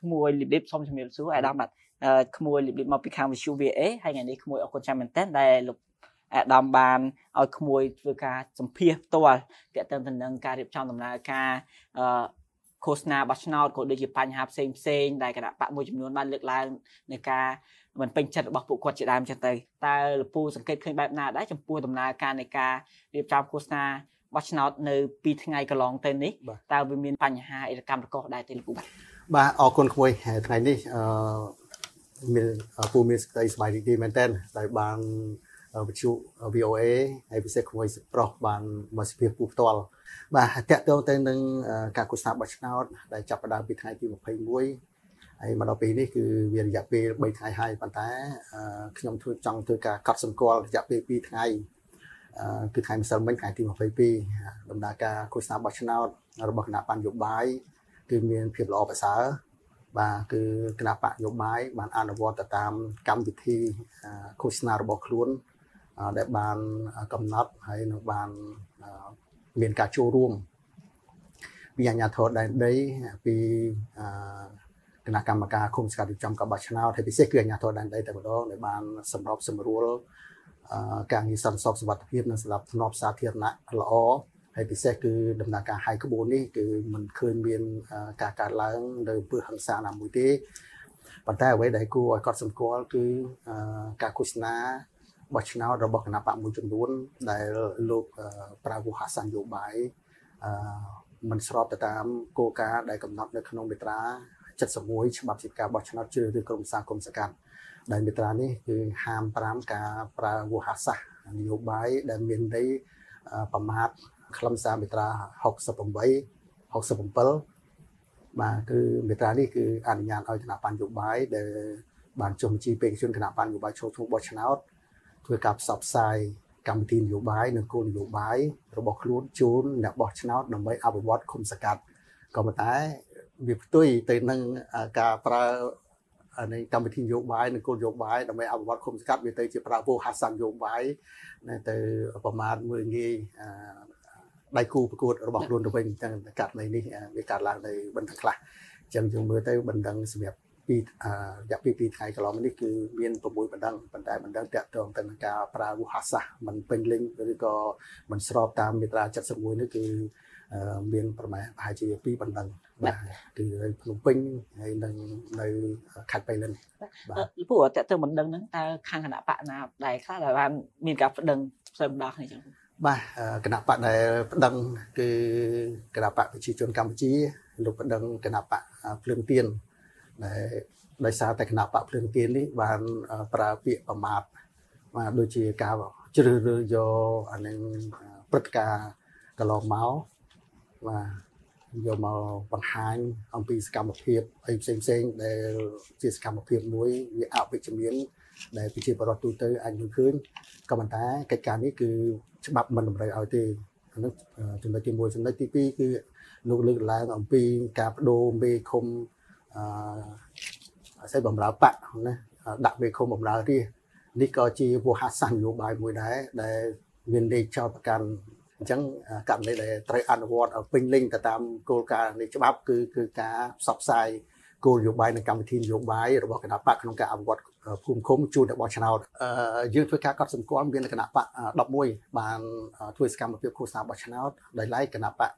ក្មួយលីបលីបសូមជំរាបសួរអាដាមបាទក្មួយលីបលីបមកពីខាង Visual VA ហើយថ្ងៃនេះក្មួយអរគុណចាំមែនតើដែលលោកអាដាមបានឲ្យក្មួយធ្វើការសម្ភាសផ្ទាល់ទាក់ទងទៅនឹងការរៀបចំដំណើរការអឺឃោសនាបោះឆ្នោតក៏ដូចជាបញ្ហាផ្សេងផ្សេងដែលគណៈបកមួយចំនួនបានលើកឡើងในការមិនពេញចិត្តរបស់ពួកគាត់ជាដើមចឹងទៅតើលពូសង្កេតឃើញបែបណាដែរចំពោះដំណើរការនៃការរៀបចំឃោសនាបោះឆ្នោតនៅ2ថ្ងៃកន្លងទៅនេះតើវាមានបញ្ហាអីកម្មរកដែរទេលោកពូបាទ បាទអរគុណក្មួយថ្ងៃនេះអឺមានពូមានសេចក្តីសប្បាយរីករាយមែនទែនដែលបានវិទ្យុ VOA ហើយពិសេសក្មួយប្រុសបានមកសភាពូផ្ទាល់បាទតកតងទៅនឹងការគូសាបោះឆ្នោតដែលចាប់ផ្ដើមពីថ្ងៃទី21ហើយមកដល់ពេលនេះគឺវារយៈពេល3ថ្ងៃហើយប៉ុន្តែខ្ញុំធ្វើចង់ធ្វើការកត់សម្គាល់រយៈពេល2ថ្ងៃគឺថ្ងៃម្សិលមិញថ្ងៃទី22ដំណើរការឃោសនាបោះឆ្នោតរបស់គណៈបញ្ញយោបាយ គឺមានភាពល្អប្រសើរបាទគឺគណៈបកយោបាយបានអនុវត្តទៅតាមកម្មវិធីឃោសនារបស់ខ្លួនដែលបានកំណត់ហើយនៅបានមានការចូលរួមពីអាជ្ញាធរដែនដីពីគណៈកម្មការគុំស្កាត់រៀបចំការបោះឆ្នោតហើយពិសេសគឺអាជ្ញាធរដែនដីតែម្ដងដែលបានសម្របសម្រួលការងារសន្តិសុខសុវត្ថិភាពនិងសម្រាប់ធ្នាប់សាធារណៈល្អ ហើយពិសេសគឺដំណើរការហាយក្បួននេះគឺมันឃើញមានការកើតឡើងនៅអំពើហិង្សាណាមួយទេប៉ុន្តែអ្វីដែលគួរឲ្យកត់សម្គាល់គឺការឃោសនាបោះឆ្នោតរបស់គណៈបកមួយចំនួន ដែលលោកប្រាវុហាសានយោបាយអឺមិនស្របទៅតាមគោលការណ៍ដែលកំណត់នៅក្នុងមាត្រា71ច្បាប់ជាការបោះឆ្នោតជ្រើសរើសក្រុមសាគុំសកាត់ដែលមាត្រានេះគឺហាម5ការប្រើវោហាសាសនយោបាយដែលមានន័យប្រមាថ ខ្លឹមសារមាត្រា68 67បាទគឺមាត្រានេះគឺអនុញ្ញាតឲ្យគណៈបញ្ញយោបាយដែលបានចុះបញ្ជីបេក្ខជនគណៈបញ្ញយោបាយចូលឈ្មោះបោះឆ្នោតធ្វើការផ្សព្វផ្សាយកម្មវិធីនយោបាយនិងគោលនយោបាយរបស់ខ្លួនជូនអ្នកបោះឆ្នោតដើម្បីអភិវឌ្ឍឃុំសង្កាត់ក៏ប៉ុន្តែវាផ្ទុយទៅនឹងការប្រើនៃកម្មវិធីនយោបាយនិងគោលនយោបាយដើម្បីអភិវឌ្ឍឃុំសង្កាត់វាទៅជាប្រើវោហាសាននយោបាយទៅប្រមាថមើលងាយ ដៃគូប្រកួតរបស់ខ្លួនទៅវិញទាំងករណីនេះវាកើតឡើងនៅបណ្ដឹងខ្លះអញ្ចឹងយើងមើលទៅបណ្ដឹងសម្រាប់ពីរយៈពេល2ថ្ងៃកន្លងនេះគឺមាន6បណ្ដឹងប៉ុន្តែបណ្ដឹងតាក់ទងទៅនឹងការប្រើវោហារសាស្ត្រមិនពេញលេញឬក៏មិនស្របតាមមាត្រា71នេះគឺមានប្រមាណប្រហែលជា2បណ្ដឹងបាទគឺនៅភ្នំពេញហើយនៅនៅខេត្តបៃលិនបាទពូតាក់ទងបណ្ដឹងហ្នឹងតើខាងគណៈបកណាដែលខ្លះដែលបានមានការបណ្ដឹងផ្សេងបណ្ដោះនេះចឹង បាទគណៈបកដែលប្តឹងគឺគណៈបកប្រជាជនកម្ពុជាលោកប្តឹងគណៈបកភ្លើងទៀនដែលដោយសារតែគណៈបកភ្លើងទៀននេះបានប្រើពាក្យប្រមាថបាទដូចជាការជ្រើសរើសយកអានឹងព្រឹត្តិការណ៍កន្លងមកបាទយកមកបង្ហាញអំពីសកម្មភាពអីផ្សេងផ្សេងដែលជាសកម្មភាពមួយវាអវិជ្ជមានដែលប្រជាពលរដ្ឋទូទៅអាចមើលឃើញក៏ប៉ុន្តែកិច្ចការនេះគឺ ច្បាប់មិនតម្រូវឲ្យទេអានោះចំណុចទី1ចំណុចទី2គឺលោកលើកឡើងអំពីការបដូរមេឃុំអឺស្អីបំរើបកណាដាក់មេឃុំបំរើរាជនេះក៏ជាវោហាសាសនយោបាយមួយដែរដែលមានលេខចោតប្រកាន់អញ្ចឹងករណីដែលត្រូវអនុវត្តឲ្យពេញលេញទៅតាមគោលការណ៍នៃច្បាប់គឺគឺការផ្សព្វផ្សាយគោលនយោបាយនិងកម្មវិធីនយោបាយរបស់គណៈបកក្នុងការអភិវឌ្ឍ ភូមិឃុំជួនតែបោះឆ្នោតយើងធ្វើការកត់សម្គាល់មានគណៈបក11បានធ្វើសកម្មភាពឃោសនាបោះឆ្នោតដោយឡែកគណៈបក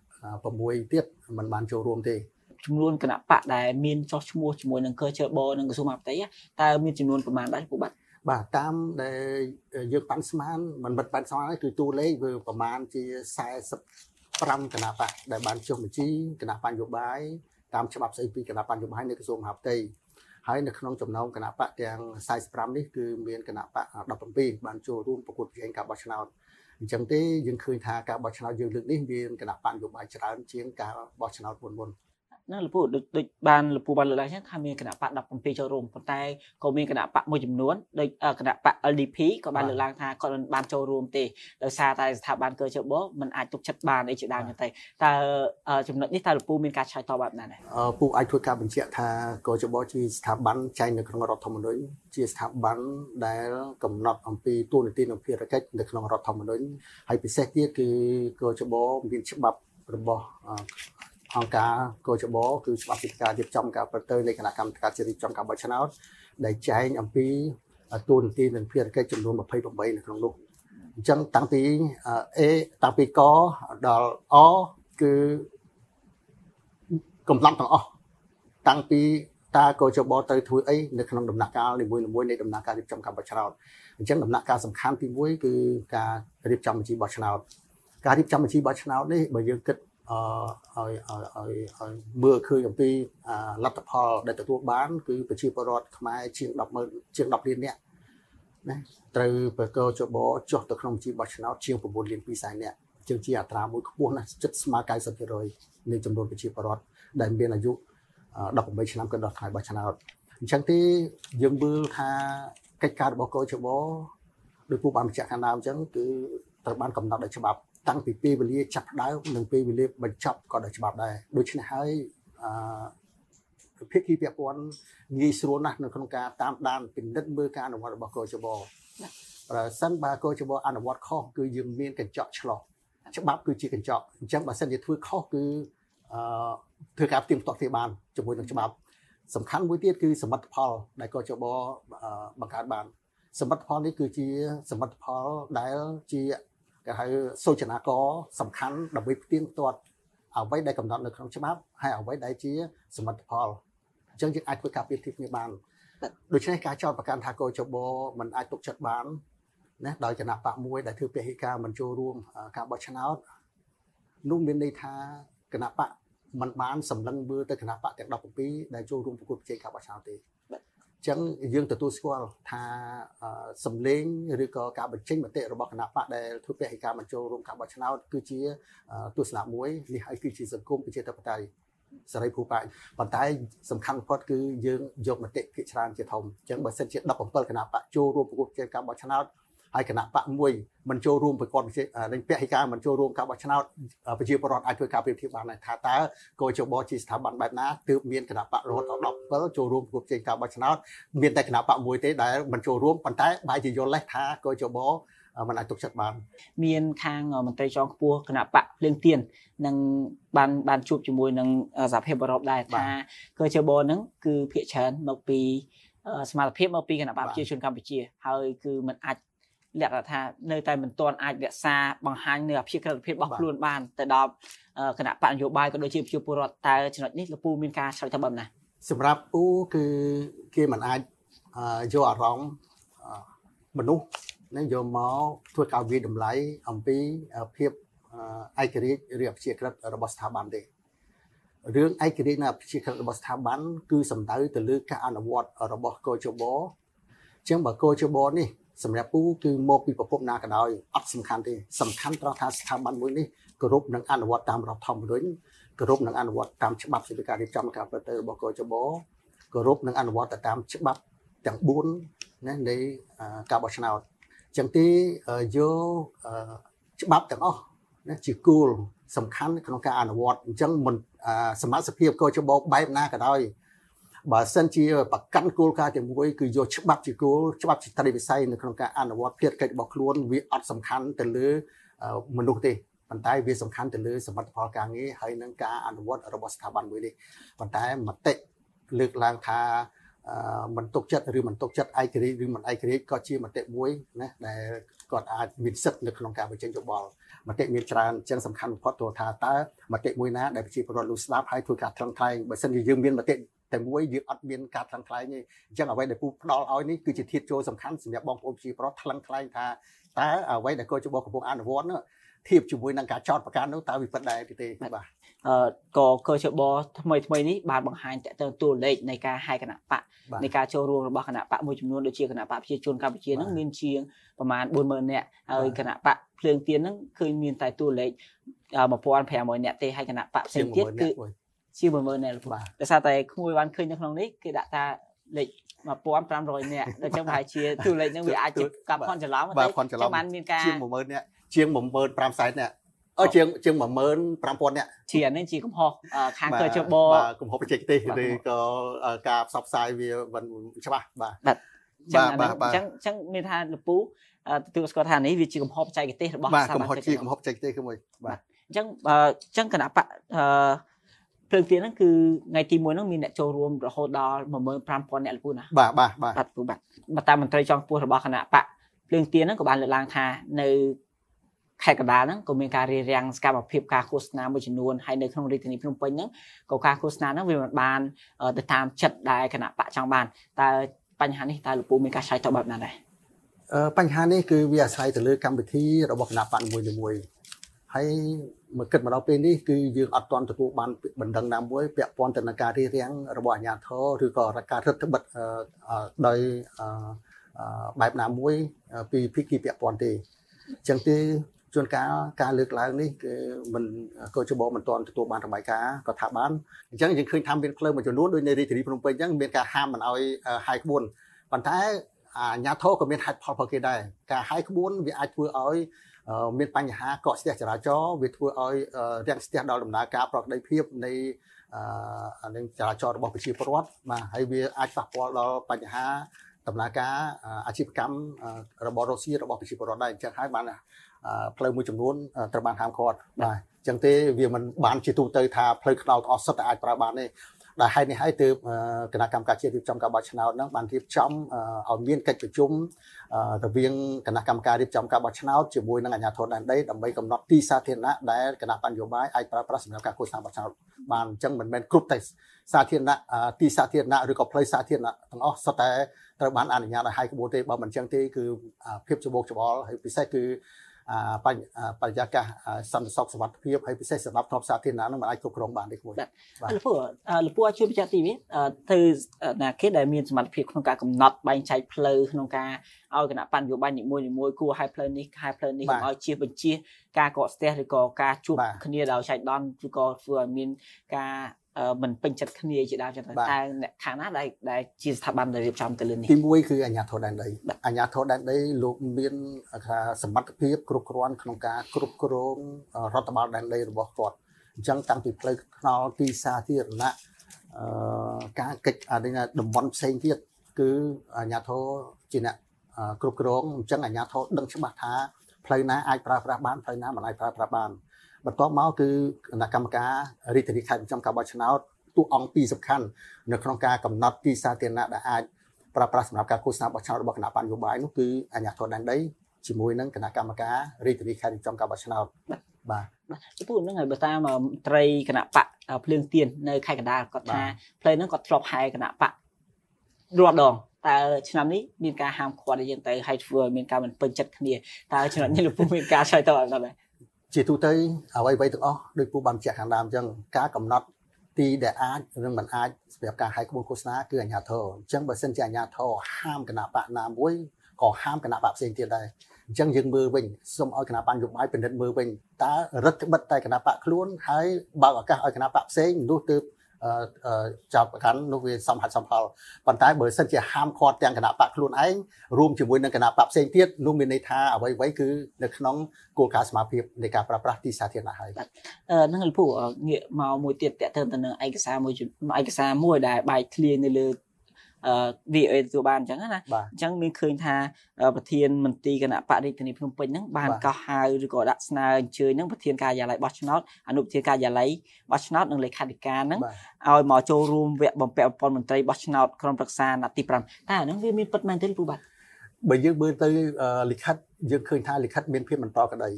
6ទៀតមិនបានចូលរួមទេចំនួនគណៈបកដែលមានចោះឈ្មោះជាមួយនឹងកើជើបនិងក្រសួងមហាផ្ទៃតើមានចំនួនប្រមាណដែរពួកបាទបាទតាមដែលយើងប៉ាន់ស្មានមិនបិទប៉ាន់ស្មានគឺតួលេខវាប្រមាណជា45គណៈបកដែលបានចុះបញ្ជីគណៈបញ្ញយោបាយតាមច្បាប់ស្អីពីគណៈបញ្ញយោបាយនៃក្រសួងមហាផ្ទៃ ហើយនៅក្នុងចំណោមគណៈបកទាំង45នេះគឺមានគណៈបក17បានចូលរួមប្រកួតប្រជែងការបោះឆ្នោតអញ្ចឹងទេយើងឃើញថាការបោះឆ្នោតយើងលើកនេះមានគណៈបកនយោបាយច្រើនជាងការបោះឆ្នោតមុនមុន ណាលពូដូចដូចបានលពូបានលើកឡើងចឹងថាមានគណៈបក17ចូលរួមប៉ុន្តែក៏មានគណៈបកមួយចំនួនដូចគណៈបក LDP ក៏បានលើកឡើងថាគាត់មិនបានចូលរួមទេដោយសារតែស្ថាប័នកើជបមិនអាចទុកចិត្តបានអីជាដើមចឹងទៅតើចំណុចនេះតើលពូមានការឆ្លើយតបបែបណាដែរពូអាចធ្វើការបញ្ជាក់ថាកើជបជាស្ថាប័នចែងនៅក្នុងរដ្ឋធម្មនុញ្ញជាស្ថាប័នដែលកំណត់អំពីទូនីតិនិងភារកិច្ចនៅក្នុងរដ្ឋធម្មនុញ្ញហើយពិសេសទៀតគឺកើជបមានច្បាប់របស់ អង្គការកោចបគឺច្បាប់ពីការរៀបចំការប្រទៅនៃគណៈកម្មការជ្រៀបចំការបោះឆ្នោតដែលចែងអំពីទូនទីនិងភារកិច្ចចំនួន28នៅក្នុងនោះអញ្ចឹងតាំងពី A តាំងពីកដល់អគឺកំឡុងទាំងអស់តាំងពីតើកោចបទៅធ្វើអីនៅក្នុងដំណាក់កាលនីមួយៗនៃដំណាក់កាលរៀបចំការបោះឆ្នោតអញ្ចឹងដំណាក់កាលសំខាន់ទី1គឺការរៀបចំបញ្ជីបោះឆ្នោតការរៀបចំបញ្ជីបោះឆ្នោតនេះបើយើងគិតអឺ ឲ្យឲ្យឲ្យឲ្យមើលឃើញអំពីលទ្ធផលដែលទទួលបាន គឺប្រជាពលរដ្ឋខ្មែរជាង100000ជាង10លាននាក់ណាត្រូវបកចបចុះទៅក្នុងបញ្ជីបោះឆ្នោតជាង9លាន2សែននាក់ជាងជាអត្រាមួយខ្ពស់ណាស់ចិត្តស្មើ90%នៃចំនួនប្រជាពលរដ្ឋដែលមានអាយុ18ឆ្នាំក៏ដល់ថ្ងៃបោះឆ្នោតអញ្ចឹងទេយើងមើលថាកិច្ចការរបស់កោចបដោយពូបានបញ្ជាក់ខាងដើមអញ្ចឹងគឺត្រូវបានកំណត់ដោយច្បាប់ តាំងពីពេលវេលាចាប់ដើមនិងពេលវេលាបញ្ចប់ក៏ដោយច្បាប់ដែរដូច្នេះហើយអឺភាគីពាក់ព័ន្ធងាយស្រួលណាស់នៅក្នុងការតាមដានពិនិត្យមើលការអនុវត្តរបស់កោចបប្រសិនបើកោចបអនុវត្តខុសគឺយើងមានកញ្ចក់ឆ្លោះច្បាប់គឺជាកញ្ចក់អញ្ចឹងបើសិនជាធ្វើខុសគឺអឺធ្វើការផ្ទៀងផ្ទាត់គ្នាបានជាមួយនឹងច្បាប់សំខាន់មួយទៀតគឺសមិទ្ធផលដែលកោចបបង្កើតបានសមិទ្ធផលនេះគឺជាសមិទ្ធផលដែលជា គេហៅសូចនាករសំខាន់ដើម្បីផ្ទៀងផ្ទាត់អ្វីដែលកំណត់នៅក្នុងច្បាប់ហើយអ្វីដែលជាសមិទ្ធផលអញ្ចឹងយើងអាចធ្វើការពៀតពីគ្នាបានដូច្នេះការចោទប្រកាន់ថាកោជបមិនអាចទុកចិត្តបានណាដោយគណៈបកមួយដែលធ្វើពហិការមិនចូលរួមការបោះឆ្នោតនោះមានន័យថាគណៈបកមិនបានសម្លឹងមើលទៅគណៈបកទាំង12ដែលចូលរួមប្រគល់ប្រជែងការបោះឆ្នោតទេ ចឹងយើងទទួលស្គាល់ថាសម្លេងឬក៏ការបញ្ចេញមតិរបស់គណៈបកដែលធ្វើពហិការបញ្ចូលរួមការបោះឆ្នោតគឺជាទស្សនៈមួយនេះហើយគឺជាសង្គមប្រជាធិបតេយ្យសេរីភូប៉ាប៉ុន្តែសំខាន់បំផុតគឺយើងយកមតិភាគច្រើនជាធំអញ្ចឹងបើសិនជា17គណៈបកចូលរួមប្រកួតប្រជែងការបោះឆ្នោត ហើយគណៈបកមួយមិនចូលរួមប្រកបនឹងពហិការមិនចូលរួមការបោះឆ្នោតប្រជាពលរដ្ឋអាចធ្វើការប្រៀបធៀបបានថាតើកោជបជាស្ថាប័នបែបណាទើបមានគណៈបករហូតដល់17ចូលរួមគ្រប់ជ័យការបោះឆ្នោតមានតែគណៈបកមួយទេដែលមិនចូលរួមប៉ុន្តែបែរជាយល់លេសថាកោជបមិនអាចទុកចិត្តបាន មានខាងមន្ត្រីចងខ្ពស់គណៈបកភ្លើងទៀននឹងបានបានជួបជាមួយនឹងសហភាពអឺរ៉ុបដែរថាកោជបនឹងគឺភាកច្រើនមកពីសមត្ថភាពមកពីគណៈបកប្រជាជនកម្ពុជា ហើយគឺมันអាច លក្ខណៈថានៅតែមិនទាន់អាចរក្សាបង្ហាញនៅអភិក្រិតភាពរបស់ខ្លួនបានទៅដល់គណៈបកនយោបាយក៏ដូចជាប្រជាពលរដ្ឋតើចំណុចនេះលពូមានការឆ្លើយតបណាសម្រាប់ពូគឺគេមិនអាចយកអារម្មណ៍មនុស្សនឹងយកមកធ្វើការវិតម្លៃអំពីភាពឯករាជ្យឬអភិជាក្រិតរបស់ស្ថាប័នទេរឿងឯករាជ្យនៃអភិជាក្រិតរបស់ស្ថាប័នគឺសំដៅទៅលើការអនុវត្តរបស់កោជបអញ្ចឹងបើកោជបនេះ សម្រាប់ពូគឺមកពីប្រភពណាក៏ដោយអត់សំខាន់ទេសំខាន់ត្រង់ថាស្ថាប័នមួយនេះគោរពនិងអនុវត្តតាមរដ្ឋធម្មនុញ្ញគោរពនិងអនុវត្តតាមច្បាប់សិទ្ធិការរៀបចំការប្រតិបត្តិរបស់កោចបគោរពនិងអនុវត្តតាមច្បាប់ទាំង4ណានៃការបោះឆ្នោតចឹងទីយកច្បាប់ទាំងអស់ណាជាគោលសំខាន់ក្នុងការអនុវត្តអញ្ចឹងមិនសមាជិកភាពកោចបបែបណាក៏ដោយ បើសិនជាប្រកាន់គោលការណ៍ទីមួយគឺយកច្បាប់ជាគោលច្បាប់ជាត្រីវិស័យនៅក្នុងការអនុវត្តភារកិច្ចរបស់ខ្លួនវាអត់សំខាន់ទៅលើមនុស្សទេប៉ុន្តែវាសំខាន់ទៅលើសមិទ្ធផលការងារហើយនឹងការអនុវត្តរបស់ស្ថាប័នមួយនេះប៉ុន្តែមតិលើកឡើងថាមិនទុកចិត្តឬមិនទុកចិត្តឯករាជ្យឬមិនឯករាជ្យក៏ជាមតិមួយណាដែលគាត់អាចមានសិទ្ធិនៅក្នុងការបញ្ចេញយោបល់មតិមានច្រើនអញ្ចឹងសំខាន់បំផុតទៅថាតើមតិមួយណាដែលប្រជាពលរដ្ឋលោកស្ដាប់ហើយធ្វើការថ្លឹងថ្លែងបើសិនជាយើងមានមតិ តែមួយយើងអត់មានការថ្លឹងថ្លែងទេអញ្ចឹងអ្វីដែលពូផ្ដល់ឲ្យនេះគឺជាធាតុចូលសំខាន់សម្រាប់បងប្អូនប្រជាពលរដ្ឋថ្លឹងថ្លែងថាតើអ្វីដែលកោជបកំពុងអនុវត្តនោះធៀបជាមួយនឹងការចោតប្រកាន់នោះតើវាពិតដែរទេបាទអឺក៏កោជបថ្មីថ្មីនេះបានបង្ហាញតទៅតួលេខនៃការហាយគណៈបកនៃការចូលរួមរបស់គណៈបកមួយចំនួនដូចជាគណៈបកប្រជាជនកម្ពុជានឹងមានជាងប្រមាណ40000នាក់ហើយគណៈបកភ្លើងទៀននឹងឃើញមានតែតួលេខ1500នាក់ទេហើយគណៈបកផ្សេងទៀតគឺ ជា10000នាក់ដោយសារតែក្មួយបានឃើញនៅក្នុងនេះគេដាក់ថាលេខ1500នាក់ដូច្នេះប្រហែលជាទូលេខហ្នឹងវាអាចជាកាប់ខនច្រឡំតែចឹងបានមានការជាង10000នាក់ជាង15000នាក់អឺជាងជាង15000នាក់ជានេះជាកំហុសខាងកើជបបាទកំហុសបច្ចេកទេសឬក៏ការផ្សព្វផ្សាយវាមិនច្បាស់បាទបាទបាទអញ្ចឹងអញ្ចឹងមានថាលពូទទួលស្គាល់ថានេះវាជាកំហុសបច្ចេកទេសរបស់បាទកំហុសជាកំហុសបច្ចេកទេសគឺមួយបាទអញ្ចឹងអញ្ចឹងគណៈបកអឺ ភ្លើងទៀនហ្នឹងគឺថ្ងៃទី1ហ្នឹងមានអ្នកចូលរួមរហូតដល់15000អ្នកលោកពូណាបាទបាទបាទបាទពូបាទបើតាមមន្ត្រីចុងខ្ពស់របស់គណៈបកភ្លើងទៀនហ្នឹងក៏បានលើកឡើងថានៅខេត្តកណ្ដាលហ្នឹងក៏មានការរៀបរៀងសកម្មភាពការឃោសនាមួយចំនួនហើយនៅក្នុងរាជធានីភ្នំពេញហ្នឹងក៏ការឃោសនាហ្នឹងវាមិនបានទៅតាមចិត្តដែលគណៈបកចង់បានតើបញ្ហានេះតើលោកពូមានការឆ្លើយតបបែបណាដែរបញ្ហានេះគឺវាអាស្រ័យទៅលើកម្មវិធីរបស់គណៈបកមួយមួយ ហើយមកគិតមកដល់ពេលនេះគឺយើងអត់ទាន់ទទួលបានបណ្ដឹងណាមួយពាក់ព័ន្ធទៅនឹងការរៀបរៀងរបស់អាជ្ញាធរឬក៏ការរដ្ឋបិទដោយបែបណាមួយពីភាគីពាក់ព័ន្ធទេអញ្ចឹងទេជួនកាលការលើកឡើងនេះគឺមិនកោជបមិនទាន់ទទួលបានរបាយការណ៍ក៏ថាបានអញ្ចឹងយើងឃើញថាមានផ្លូវមួយចំនួនដូចនៅរាជធានីភ្នំពេញអញ្ចឹងមានការហាមមិនឲ្យហាយក្បួនប៉ុន្តែអាញាធរក៏មានហេតុផលរបស់គេដែរការហាយក្បួនវាអាចធ្វើឲ្យ មានបញ្ហាកកស្ទះចរាចរណ៍វាធ្វើឲ្យរាំងស្ទះដល់ដំណើរការប្រកបដីភាពនៃអានឹងចរាចរណ៍របស់ប្រជាពលរដ្ឋបាទហើយវាអាចប៉ះពាល់ដល់បញ្ហាដំណើរការអាជីវកម្មរបស់រុស្ស៊ីរបស់ប្រជាពលរដ្ឋដែរអញ្ចឹងហើយបានផ្លូវមួយចំនួនត្រូវបានហាមឃាត់បាទអញ្ចឹងទេវាមិនបានជាទូទៅថាផ្លូវខ្នោតអស់សុទ្ធតែអាចប្រើបានទេ ដែលហេតុនេះហើយទើបគណៈកម្មការជាតិរៀបចំការបោះឆ្នោតហ្នឹងបានរៀបចំឲ្យមានកិច្ចប្រជុំរវាងគណៈកម្មការរៀបចំការបោះឆ្នោតជាមួយនឹងអាជ្ញាធរដែនដីដើម្បីកំណត់ទីសាធារណៈដែលគណៈបញ្ញោបាយអាចប្រើប្រាស់សម្រាប់ការឃោសនាបោះឆ្នោតបានអញ្ចឹងមិនមែនគ្រប់តែសាធារណៈទីសាធារណៈឬក៏ផ្លូវសាធារណៈទាំងអស់សុទ្ធតែត្រូវបានអនុញ្ញាតឲ្យហាយក្បួនទេបើមិនអញ្ចឹងទេគឺភាពច្បោកច្បល់ហើយពិសេសគឺ បរិយាកាសសន្តិសុខសុវត្ថិភាពហើយពិសេសសម្រាប់ទ្រព្យសាធារណៈនឹងមិនអាចគ្រប់គ្រងបានទេគួរបាទលោកពូលោកពូអាចជួយបញ្ជាក់ទីនេះទៅណាគេដែលមានសមត្ថភាពក្នុងការកំណត់បែងចែកផ្លូវក្នុងការឲ្យគណៈបញ្ញយោបាយនីមួយៗគួរឲ្យផ្លូវនេះខែផ្លូវនេះកុំឲ្យជៀសបញ្ជាការកកស្ទះឬក៏ការជួបគ្នាដោយចែកដន្យឬក៏ធ្វើឲ្យមានការ មិនពេញចិត្តគ្នាជាដើមចឹងតែអ្នកខាងណាដែលដែលជាស្ថាប័នដែលរៀបចំទៅលើនេះទី1គឺអាជ្ញាធរដែនដីអាជ្ញាធរដែនដីលោកមានថាសមត្ថភាពគ្រប់គ្រាន់ក្នុងការគ្រប់គ្រងរដ្ឋបាលដែនដីរបស់គាត់អញ្ចឹងតាំងពីផ្លូវថ្នល់ទីសាធារណៈអឺការកិច្ចអានេះតំបន់ផ្សេងទៀតគឺអាជ្ញាធរជាអ្នកគ្រប់គ្រងអញ្ចឹងអាជ្ញាធរដឹងច្បាស់ថាផ្លូវណាអាចប្រើប្រាស់បានផ្លូវណាមិនអាចប្រើប្រាស់បាន បន្ទាប់មកគឺគណៈកម្មការរាជធានីខេត្តប្រចាំការបោះឆ្នោតទូអង្គពីរសំខាន់នៅក្នុងការកំណត់ទីសាធារណៈដែលអាចប្រើប្រាស់សម្រាប់ការឃោសនាបោះឆ្នោតរបស់គណៈបញ្ញយោបាយនោះគឺអាជ្ញាធរដែនដីជាមួយនឹងគណៈកម្មការរាជធានីខេត្តប្រចាំការបោះឆ្នោតបាទចំពោះហ្នឹងហើយបើតាមត្រីគណៈបកភ្លើងទៀននៅខេត្តកណ្ដាលគាត់ថាផ្លូវហ្នឹងគាត់ធ្លាប់ហែគណៈបករាល់ដងតើឆ្នាំនេះមានការហាមឃាត់ឲ្យយើងទៅឲ្យធ្វើឲ្យមានការមិនពេញចិត្តគ្នាតើឆ្នាំនេះលោកពូមានការឆ្លើយតបអត់ដែរ ជាទូទៅអ្វីៗទាំងអស់ដោយពូបានបញ្ជាក់ខាងដើមអញ្ចឹងការកំណត់ទីដែលអាចនិងមិនអាចសម្រាប់ការហាយក្បួនឃោសនាគឺអាជ្ញាធរអញ្ចឹងបើសិនជាអាជ្ញាធរហាមគណៈបកណាមួយក៏ហាមគណៈបកផ្សេងទៀតដែរអញ្ចឹងយើងមើលវិញសូមឲ្យគណៈបកនយោបាយពិនិត្យមើលវិញតើរដ្ឋបិទតែគណៈបកខ្លួនហើយបើកឱកាសឲ្យគណៈបកផ្សេងនោះទើប ចាប់ប្រកាន់នោះវាសំហិតសំផលប៉ុន្តែបើសិនជាហាមឃាត់ទាំងគណៈបកខ្លួនឯងរួមជាមួយនឹងគណៈបកផ្សេងទៀតនោះមានន័យថាអ្វីៗគឺនៅក្នុងគោលការណ៍សមាភិបនៃការប្រើប្រាស់ទីសាធារណៈហើយអឺនឹងលពូងាកមកមួយទៀតតើតើទៅនឹងឯកសារមួយឯកសារមួយដែលបែកធ្លាយនៅលើអឺ VOA ទទួលបានអញ្ចឹងណាអញ្ចឹងមានឃើញថាប្រធានមន្ត្រីគណៈបរិយាធានីភ្នំពេញហ្នឹងបានកោះហៅឬក៏ដាក់ស្នើអញ្ជើញហ្នឹងប្រធានការិយាល័យបោះឆ្នោតអនុប្រធានការិយាល័យបោះឆ្នោតនិងលេខាធិការហ្នឹងឲ្យមកចូលរួមវគ្គបំពាក់បំពន់មន្ត្រីបោះឆ្នោតក្រុមប្រឹក្សាណាត់ទី5តែអាហ្នឹងវាមានពិតមែនទេពូបាទបើយើងមើលទៅលិខិតយើងឃើញថាលិខិតមានភាពមិនប្រក្រតី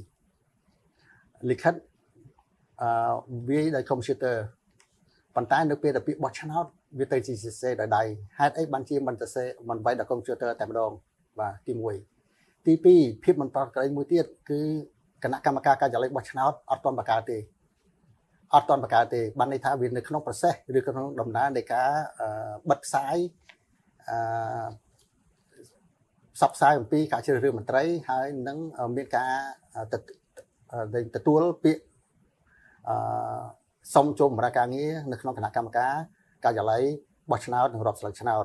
លិខិតអឺវាដោយកុំព្យូទ័រប៉ុន្តែនៅពេលដែលពាក្យបោះឆ្នោត វាទៅជាសរសេរដោយដៃហេតុអីបានជាមិនសរសេរមិនវាយដល់កុំព្យូទ័រតែម្ដងបាទទី1ទី2ភាពមិនប្រក្រតីមួយទៀតគឺគណៈកម្មការការិយាល័យបោះឆ្នោតអត់ទាន់បង្កើតទេអត់ទាន់បង្កើតទេបានន័យថាវានៅក្នុង process ឬក្នុងដំណើរនៃការបិទផ្សាយអឺផ្សព្វផ្សាយអំពីការជ្រើសរើសមន្ត្រីហើយនឹងមានការទទួលពាក្យអឺសុំចូលបម្រើការងារនៅក្នុងគណៈកម្មការ ការិយាល័យបោះឆ្នោតនិងរាប់ស្លឹកឆ្នោត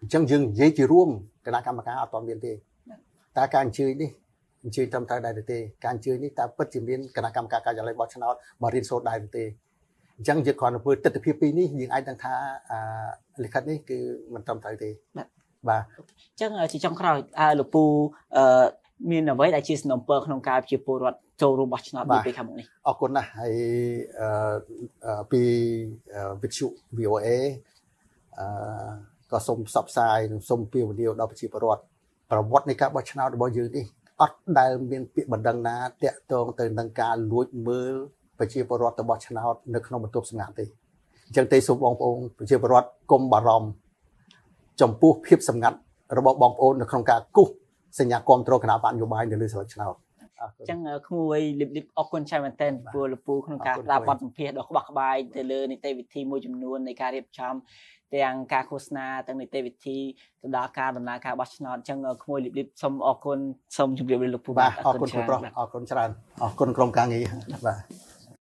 អញ្ចឹងយើងនិយាយជារួមគណៈកម្មការអត់ទាន់មានទេតែការអញ្ជើញនេះអញ្ជើញត្រឹមត្រូវដែរទេការអញ្ជើញនេះតើពិតជាមានគណៈកម្មការការិយាល័យបោះឆ្នោតមករៀនសូត្រដែរទេអញ្ចឹងយើងគ្រាន់តែធ្វើទស្សនវិជ្ជាពីរនេះយើងអាចដឹងថាលិខិតនេះគឺមិនត្រឹមត្រូវទេបាទបាទអញ្ចឹងជាចុងក្រោយលោកពូអឺមានអ្វីដែលជាសំណពើក្នុងការជាពលរដ្ឋ ចូលរួមបោះឆ្នោតនាពេលខាងមុខនេះអរគុណណាស់ហើយអឺពីវិទ្យុ VOA អឺក៏សូមផ្សព្វផ្សាយនិងសូមពៀវនាវដល់ប្រជាពលរដ្ឋប្រវត្តិនៃការបោះឆ្នោតរបស់យើងនេះអត់ដែលមានពាក្យបណ្ដឹងណាតាក់ទងទៅនឹងការលួចមើលប្រជាពលរដ្ឋរបស់ឆ្នោតនៅក្នុងបន្ទប់សម្ងាត់ទេអញ្ចឹងទេសូមបងប្អូនប្រជាពលរដ្ឋកុំបារម្ភចំពោះភាពសម្ងាត់របស់បងប្អូននៅក្នុងការគូសសញ្ញាគ្រប់គ្រងគណៈបកនយោបាយនៅលើស្លឹកឆ្នោត អញ្ចឹងក្មួយលឹបលឹបអរគុណច្រើនមែនទែនពលលពូក្នុងការស្ដាប់បទសម្ភាសន៍ដ៏ក្បោះក្បាយទៅលើនីតិវិធីមួយចំនួននៃការរៀបចំទាំងការឃោសនាទាំងនីតិវិធីទៅដល់ការដំណើរការបោះឆ្នោតអញ្ចឹងក្មួយលឹបលឹបសូមអរគុណសូមជម្រាបលាលោកពូបាទអរគុណគ្រូប្រុសអរគុណច្រើនអរគុណក្រុមការងារបាទ